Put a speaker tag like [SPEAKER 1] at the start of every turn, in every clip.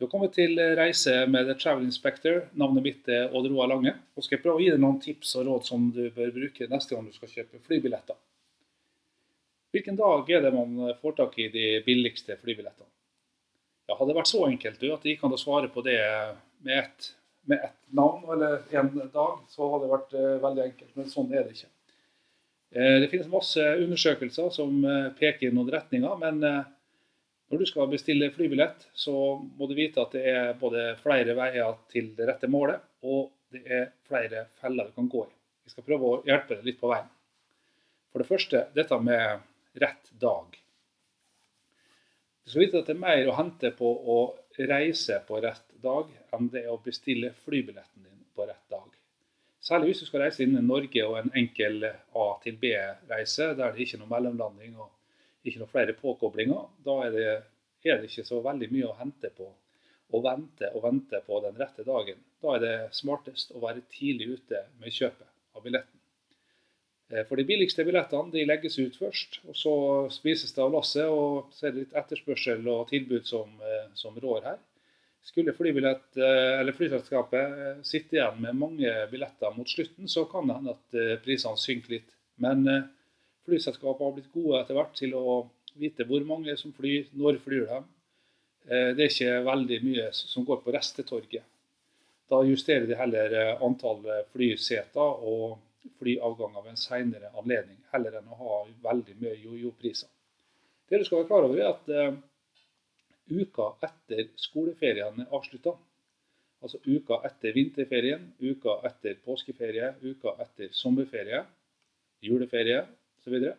[SPEAKER 1] Du har kommet til reise med The Travel Inspector. Navnet mitt er Odd Roar Lange. Og skal jeg prøve å gi deg noen tips og råd som du bør bruke neste gang du skal kjøpe flybilletter. Hvilken dag er det man får tak i de billigste flybillettene? Ja, hadde det vært så enkelt du, at det gikk an svare på det med ett med navn eller en dag, så hadde det vært eh, veldig enkelt. Men sånn er det ikke. Eh, det finnes masse undersøkelser som eh, peker i noen retninger. men eh, når du skal bestille flybillett, så må du vite at det er både flere veier til det rette målet, og det er flere feller du kan gå i. Vi skal prøve å hjelpe deg litt på veien. For det første dette med rett dag. Du skal vite at det er mer å hente på å reise på rett dag enn det å bestille flybilletten din på rett dag. Særlig hvis du skal reise innen Norge og en enkel A til B-reise, der det ikke er noe mellomlanding og ikke noen flere påkoblinger. Da er det, er det ikke så veldig mye å hente på å vente og vente på den rette dagen. Da er det smartest å være tidlig ute med kjøpet av billetten. Eh, for de billigste billettene de legges ut først, og så spises det av lasset. Og så er det litt etterspørsel og tilbud som, eh, som rår her. Skulle eh, flyselskapet sitte igjen med mange billetter mot slutten, så kan det hende at prisene synker litt. Men flyselskapene har blitt gode etter hvert til å vite hvor mange som flyr, når flyr de. Det er ikke veldig mye som går på restetorget. Da justerer de heller antall flyseter og flyavganger ved en senere anledning, heller enn å ha veldig mye jojo-priser. Det du skal være klar over, er at uka etter skoleferien er avslutta, altså uka etter vinterferien, uka etter påskeferie, uka etter sommerferie, juleferie osv.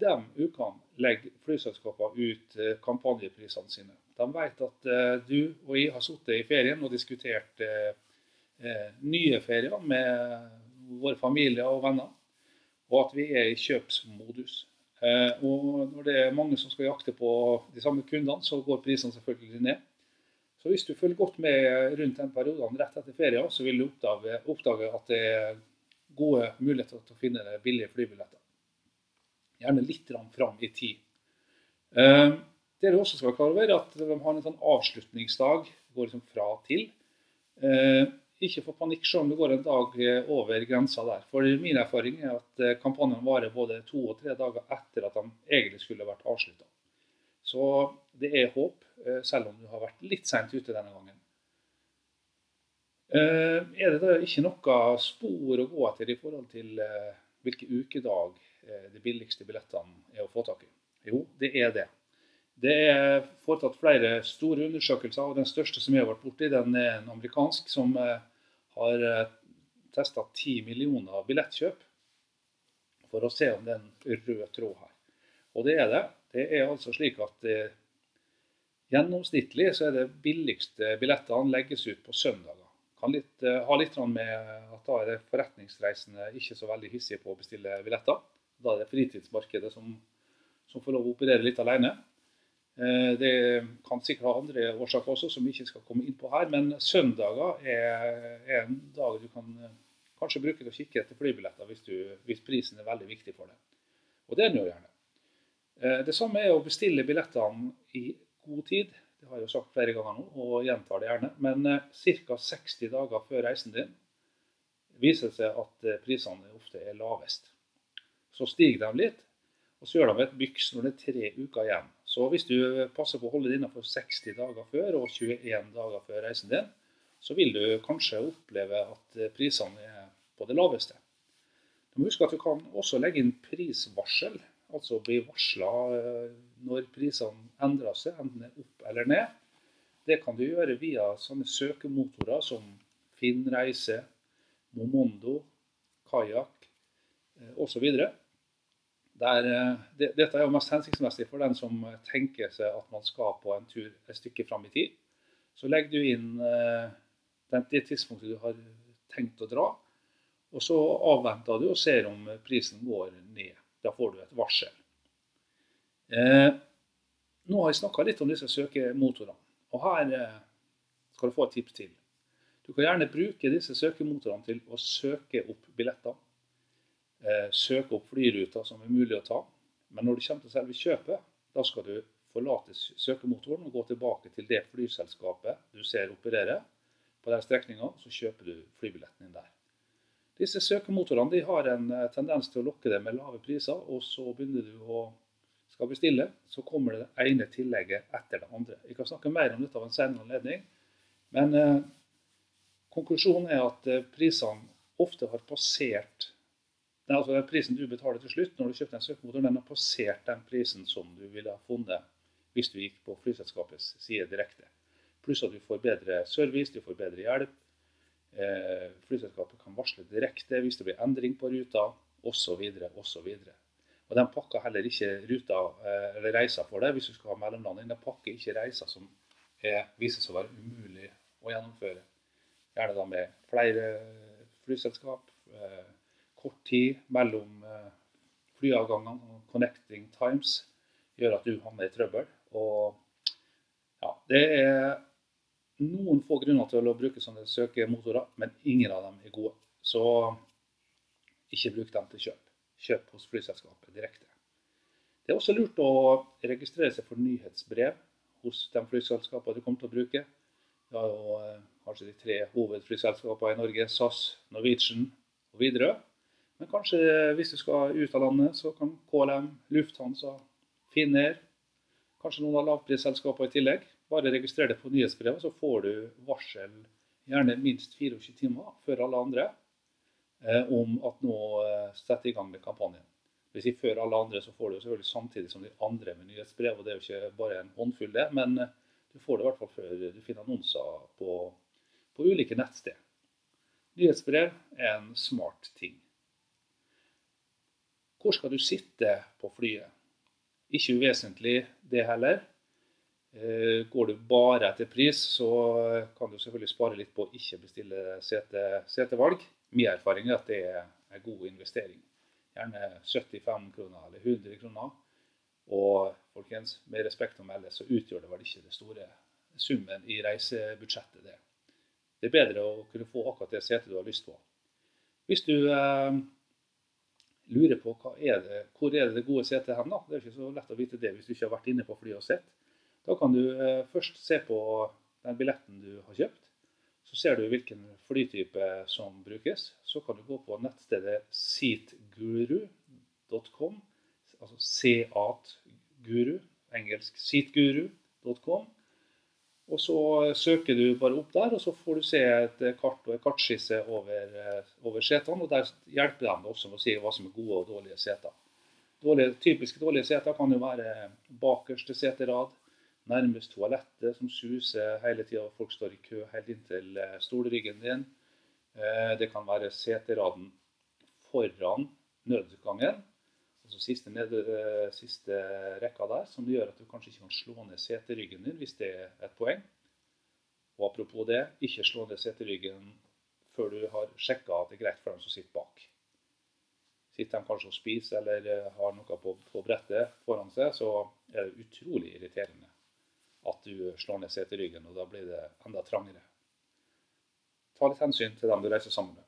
[SPEAKER 1] De ukene legger flyselskapene ut uh, kampanjeprisene sine. De vet at uh, du og jeg har sittet i ferien og diskutert nye ferier med våre familier og venner, og at vi er i kjøpsmodus. Eh, og når det er mange som skal jakte på de samme kundene, så går prisene selvfølgelig ned. Så hvis du følger godt med rundt den perioden rett etter ferien, så vil du oppdage, oppdage at det er gode muligheter til å finne billige flybilletter. Gjerne litt fram i tid. Eh, det du også skal være klar over, er at de har en sånn avslutningsdag. går liksom fra til. Eh, ikke få panikk selv om det går en dag eh, over grensa der. For min erfaring er at kampanjen varer både to og tre dager etter at de egentlig skulle vært avslutta. Så det er håp, selv om du har vært litt seint ute denne gangen. Er det da ikke noe spor å gå etter i forhold til hvilken ukedag de billigste billettene er å få tak i? Jo, det er det. Det er foretatt flere store undersøkelser, og den største som jeg har vært borti, den er en amerikansk som har eh, testa 10 millioner billettkjøp for å se om det er en rød tråd her. Og det er det. Det er altså slik at eh, gjennomsnittlig så er det billigste billettene legges ut på søndager. Kan litt, eh, ha litt med at da er det forretningsreisende ikke så veldig hissige på å bestille billetter. Da er det fritidsmarkedet som, som får lov å operere litt alene. Eh, det kan sikkert ha andre årsaker også, som vi ikke skal komme inn på her. Men søndager er, en dag du kan eh, kanskje bruke til å kikke etter flybilletter hvis, du, hvis prisen er veldig viktig for deg. Og det er den jo gjerne. Eh, det samme er å bestille billettene i god tid. Det har jeg jo sagt flere ganger nå, og gjentar det gjerne. Men ca. 60 dager før reisen din viser det seg at prisene ofte er lavest. Så stiger de litt, og så gjør de et byks når det er tre uker igjen. Så hvis du passer på å holde det innenfor 60 dager før og 21 dager før reisen din, så vil du kanskje oppleve at prisene er på det laveste. Du må huske at du kan også legge inn prisvarsel, altså bli varsla eh, når prisene endrer seg, enten opp eller ned. Det kan du gjøre via sånne søkemotorer som Finn reise, Momondo, Kajakk eh, osv. Der, eh, det, dette er jo mest hensiktsmessig for den som tenker seg at man skal på en tur et stykke fram i tid. Så legger du inn eh, det tidspunktet du har tenkt å dra, Og så avventer du og ser om prisen går ned. Da får du et varsel. Eh, nå har jeg snakka litt om disse søkemotorene. Og her eh, skal du få et tips til. Du kan gjerne bruke disse søkemotorene til å søke opp billetter. Eh, søke opp flyruter som er mulig å ta. Men når det kommer til selve kjøpet, da skal du forlate søkemotoren og gå tilbake til det flyselskapet du ser operere på den strekninga, så kjøper du flybilletten din der. Disse søkemotorene de har en eh, tendens til å lokke deg med lave priser, og så begynner du å skal bestille, så kommer det ene tillegget etter det andre. Jeg kan snakke mer om dette av en senere anledning, men eh, konklusjonen er at eh, prisene ofte har passert Nei, altså den prisen du betaler til slutt når du kjøpte en søkemotor, den har passert den prisen som du ville ha funnet hvis du gikk på flyselskapets side direkte. Pluss at du får bedre service, du får bedre hjelp. Eh, flyselskapet kan varsle direkte hvis det blir endring på ruta, osv. osv. Og de pakker heller ikke ruta eh, eller reiser for deg hvis du skal ha mellomlanding. De pakker ikke reiser som er, vises å være umulig å gjennomføre. Gjerne da med flere flyselskap. Kort tid mellom eh, flyavgangene og connecting times gjør at du havner i trøbbel. Og ja, det er noen få grunner til å bruke sånne søkemotorer, men ingen av dem er gode. Så ikke bruk dem til kjøp. Kjøp hos flyselskapet direkte. Det er også lurt å registrere seg for nyhetsbrev hos de flyselskapene du kommer til å bruke. Vi har jo eh, kanskje de tre hovedflyselskapene i Norge, SAS, Norwegian og Widerøe. Men kanskje hvis du skal ut av landet, så kan KLM, Lufthansa, Finnair, kanskje noen av lavprisselskapene i tillegg. Bare registrer deg på nyhetsbrevet, så får du varsel gjerne minst 24 timer før alle andre eh, om at nå eh, setter i gang med kampanjen. Hvis ikke før alle andre, så får du selvfølgelig samtidig som de andre med nyhetsbrev. og Det er jo ikke bare en håndfull, det, men eh, du får det i hvert fall før du finner annonser på, på ulike nettsteder. Nyhetsbrev er en smart ting. Hvor skal du sitte på flyet? Ikke uvesentlig det heller. Eh, går du bare etter pris, så kan du selvfølgelig spare litt på å ikke bestille sete, setevalg. Min erfaring er at det er en god investering. Gjerne 75 kroner eller 100 kroner. Og folkens, med respekt å melde, så utgjør det vel ikke det store summen i reisebudsjettet. Det. det er bedre å kunne få akkurat det setet du har lyst på. Hvis du eh, lurer på er det, hvor er det det gode setet hen. da. Det er ikke så lett å vite det hvis du ikke har vært inne på flyet og sett. Da kan du eh, først se på den billetten du har kjøpt. Så ser du hvilken flytype som brukes. Så kan du gå på nettstedet seatguru.com, altså seatguru, engelsk seatguru.com. Og så søker du bare opp der, og så får du se et kart og en kartskisse over, eh, over setene. og Der hjelper de også med å si hva som er gode og dårlige seter. Dårlige, typiske dårlige seter kan jo være bakerste seterad, nærmest toalettet som suser hele tida. Folk står i kø helt inntil eh, stolryggen din. Eh, det kan være seteraden foran nødutgangen. Altså siste, ned, eh, siste rekka der, som gjør at du kanskje ikke kan slå ned seteryggen din hvis det er et poeng. Og apropos det, ikke slå ned seteryggen før du har sjekka at det er greit for dem som sitter bak. Sitter de kanskje og spiser eller eh, har noe på, på brettet foran seg, så er det utrolig irriterende at du slår ned seteryggen, og da blir det enda trangere. Ta litt hensyn til dem du reiser sammen med.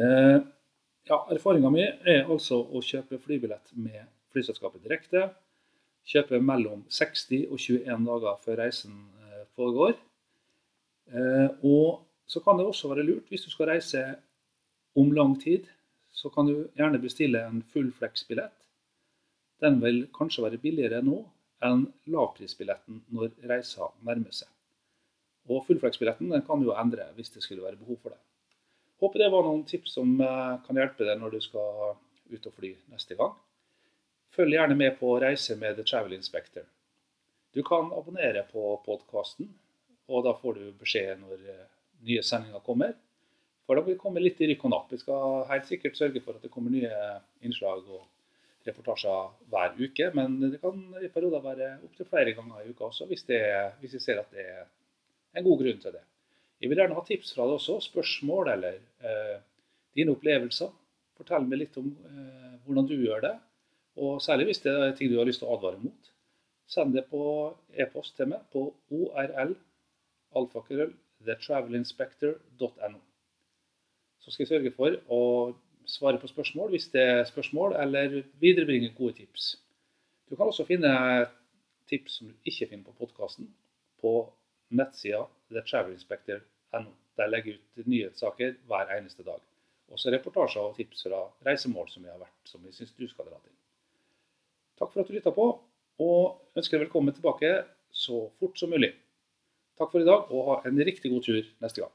[SPEAKER 1] Eh, ja, Erfaringa mi er altså å kjøpe flybillett med flyselskapet direkte. Kjøpe mellom 60 og 21 dager før reisen eh, foregår. Eh, og så kan det også være lurt, hvis du skal reise om lang tid, så kan du gjerne bestille en fullflex-billett. Den vil kanskje være billigere nå enn lavprisbilletten når reisa nærmer seg. Og fullflex-billetten kan du jo endre hvis det skulle være behov for det. Håper det var noen tips som eh, kan hjelpe deg når du skal ut og fly neste gang. Følg gjerne med på Reise med The Travel Inspector. Du kan abonnere på podkasten, og da får du beskjed når eh, nye sendinger kommer. For da vil vi komme litt i rykk og napp. Vi skal helt sikkert sørge for at det kommer nye innslag og reportasjer hver uke. Men det kan i perioder være opptil flere ganger i uka også, hvis, hvis vi ser at det er en god grunn til det. Jeg vil gjerne ha tips fra deg også, spørsmål eller eh, dine opplevelser. Fortell meg litt om eh, hvordan du gjør det, og særlig hvis det er ting du har lyst til å advare mot. Send det på e-post til meg på orl.thetravelinspector.no. Så skal jeg sørge for å svare på spørsmål hvis det er spørsmål, eller viderebringe gode tips. Du kan også finne tips som du ikke finner på podkasten, på nettsida thetravelinspector.no. Der legger ut nyhetssaker hver eneste dag. Også reportasjer og tips fra reisemål som jeg har vært, som jeg syns du skal dra til. Takk for at du lytta på, og ønsker velkommen tilbake så fort som mulig. Takk for i dag, og ha en riktig god tur neste gang.